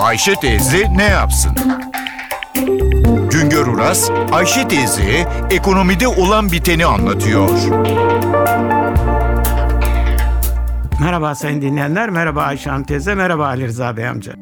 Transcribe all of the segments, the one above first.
Ayşe teyze ne yapsın? Güngör Uras, Ayşe teyze ekonomide olan biteni anlatıyor. Merhaba sayın dinleyenler, merhaba Ayşe Hanım teyze, merhaba Ali Rıza Bey amca.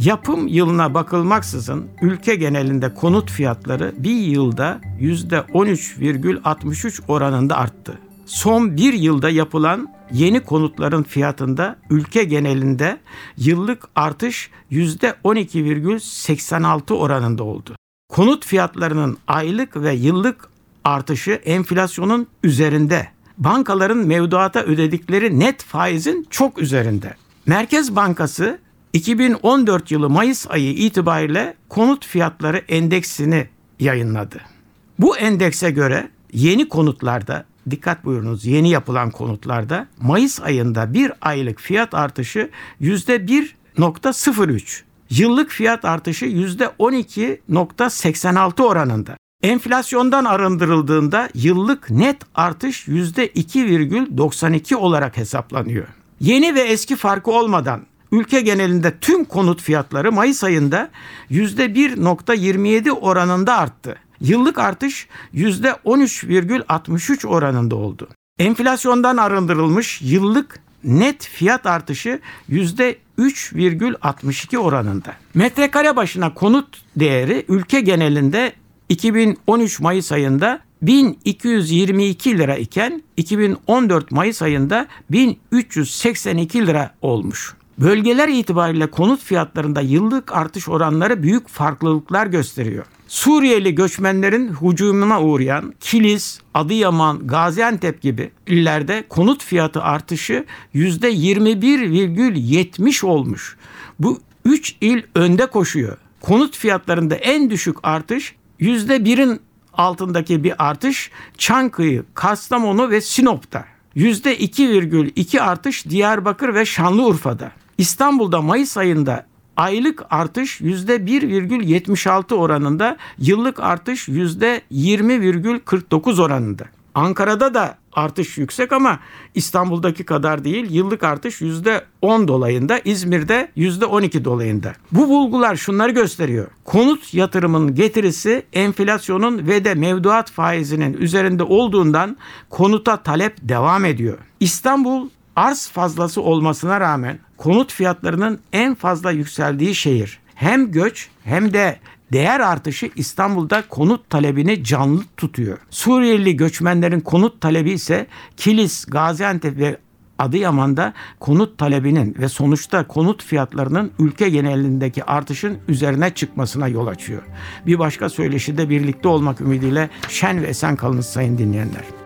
Yapım yılına bakılmaksızın ülke genelinde konut fiyatları bir yılda %13,63 oranında arttı. Son bir yılda yapılan yeni konutların fiyatında ülke genelinde yıllık artış %12,86 oranında oldu. Konut fiyatlarının aylık ve yıllık artışı enflasyonun üzerinde. Bankaların mevduata ödedikleri net faizin çok üzerinde. Merkez Bankası 2014 yılı Mayıs ayı itibariyle konut fiyatları endeksini yayınladı. Bu endekse göre yeni konutlarda dikkat buyurunuz yeni yapılan konutlarda Mayıs ayında bir aylık fiyat artışı %1.03. Yıllık fiyat artışı %12.86 oranında. Enflasyondan arındırıldığında yıllık net artış %2,92 olarak hesaplanıyor. Yeni ve eski farkı olmadan ülke genelinde tüm konut fiyatları Mayıs ayında %1.27 oranında arttı. Yıllık artış %13,63 oranında oldu. Enflasyondan arındırılmış yıllık net fiyat artışı %3,62 oranında. Metrekare başına konut değeri ülke genelinde 2013 Mayıs ayında 1222 lira iken 2014 Mayıs ayında 1382 lira olmuş. Bölgeler itibariyle konut fiyatlarında yıllık artış oranları büyük farklılıklar gösteriyor. Suriyeli göçmenlerin hücumuna uğrayan Kilis, Adıyaman, Gaziantep gibi illerde konut fiyatı artışı %21,70 olmuş. Bu 3 il önde koşuyor. Konut fiyatlarında en düşük artış %1'in altındaki bir artış Çankırı, Kastamonu ve Sinop'ta. %2,2 artış Diyarbakır ve Şanlıurfa'da. İstanbul'da Mayıs ayında aylık artış %1,76 oranında, yıllık artış %20,49 oranında. Ankara'da da artış yüksek ama İstanbul'daki kadar değil. Yıllık artış %10 dolayında, İzmir'de %12 dolayında. Bu bulgular şunları gösteriyor. Konut yatırımının getirisi enflasyonun ve de mevduat faizinin üzerinde olduğundan konuta talep devam ediyor. İstanbul arz fazlası olmasına rağmen konut fiyatlarının en fazla yükseldiği şehir. Hem göç hem de değer artışı İstanbul'da konut talebini canlı tutuyor. Suriyeli göçmenlerin konut talebi ise Kilis, Gaziantep ve Adıyaman'da konut talebinin ve sonuçta konut fiyatlarının ülke genelindeki artışın üzerine çıkmasına yol açıyor. Bir başka söyleşide birlikte olmak ümidiyle şen ve esen kalınız sayın dinleyenler.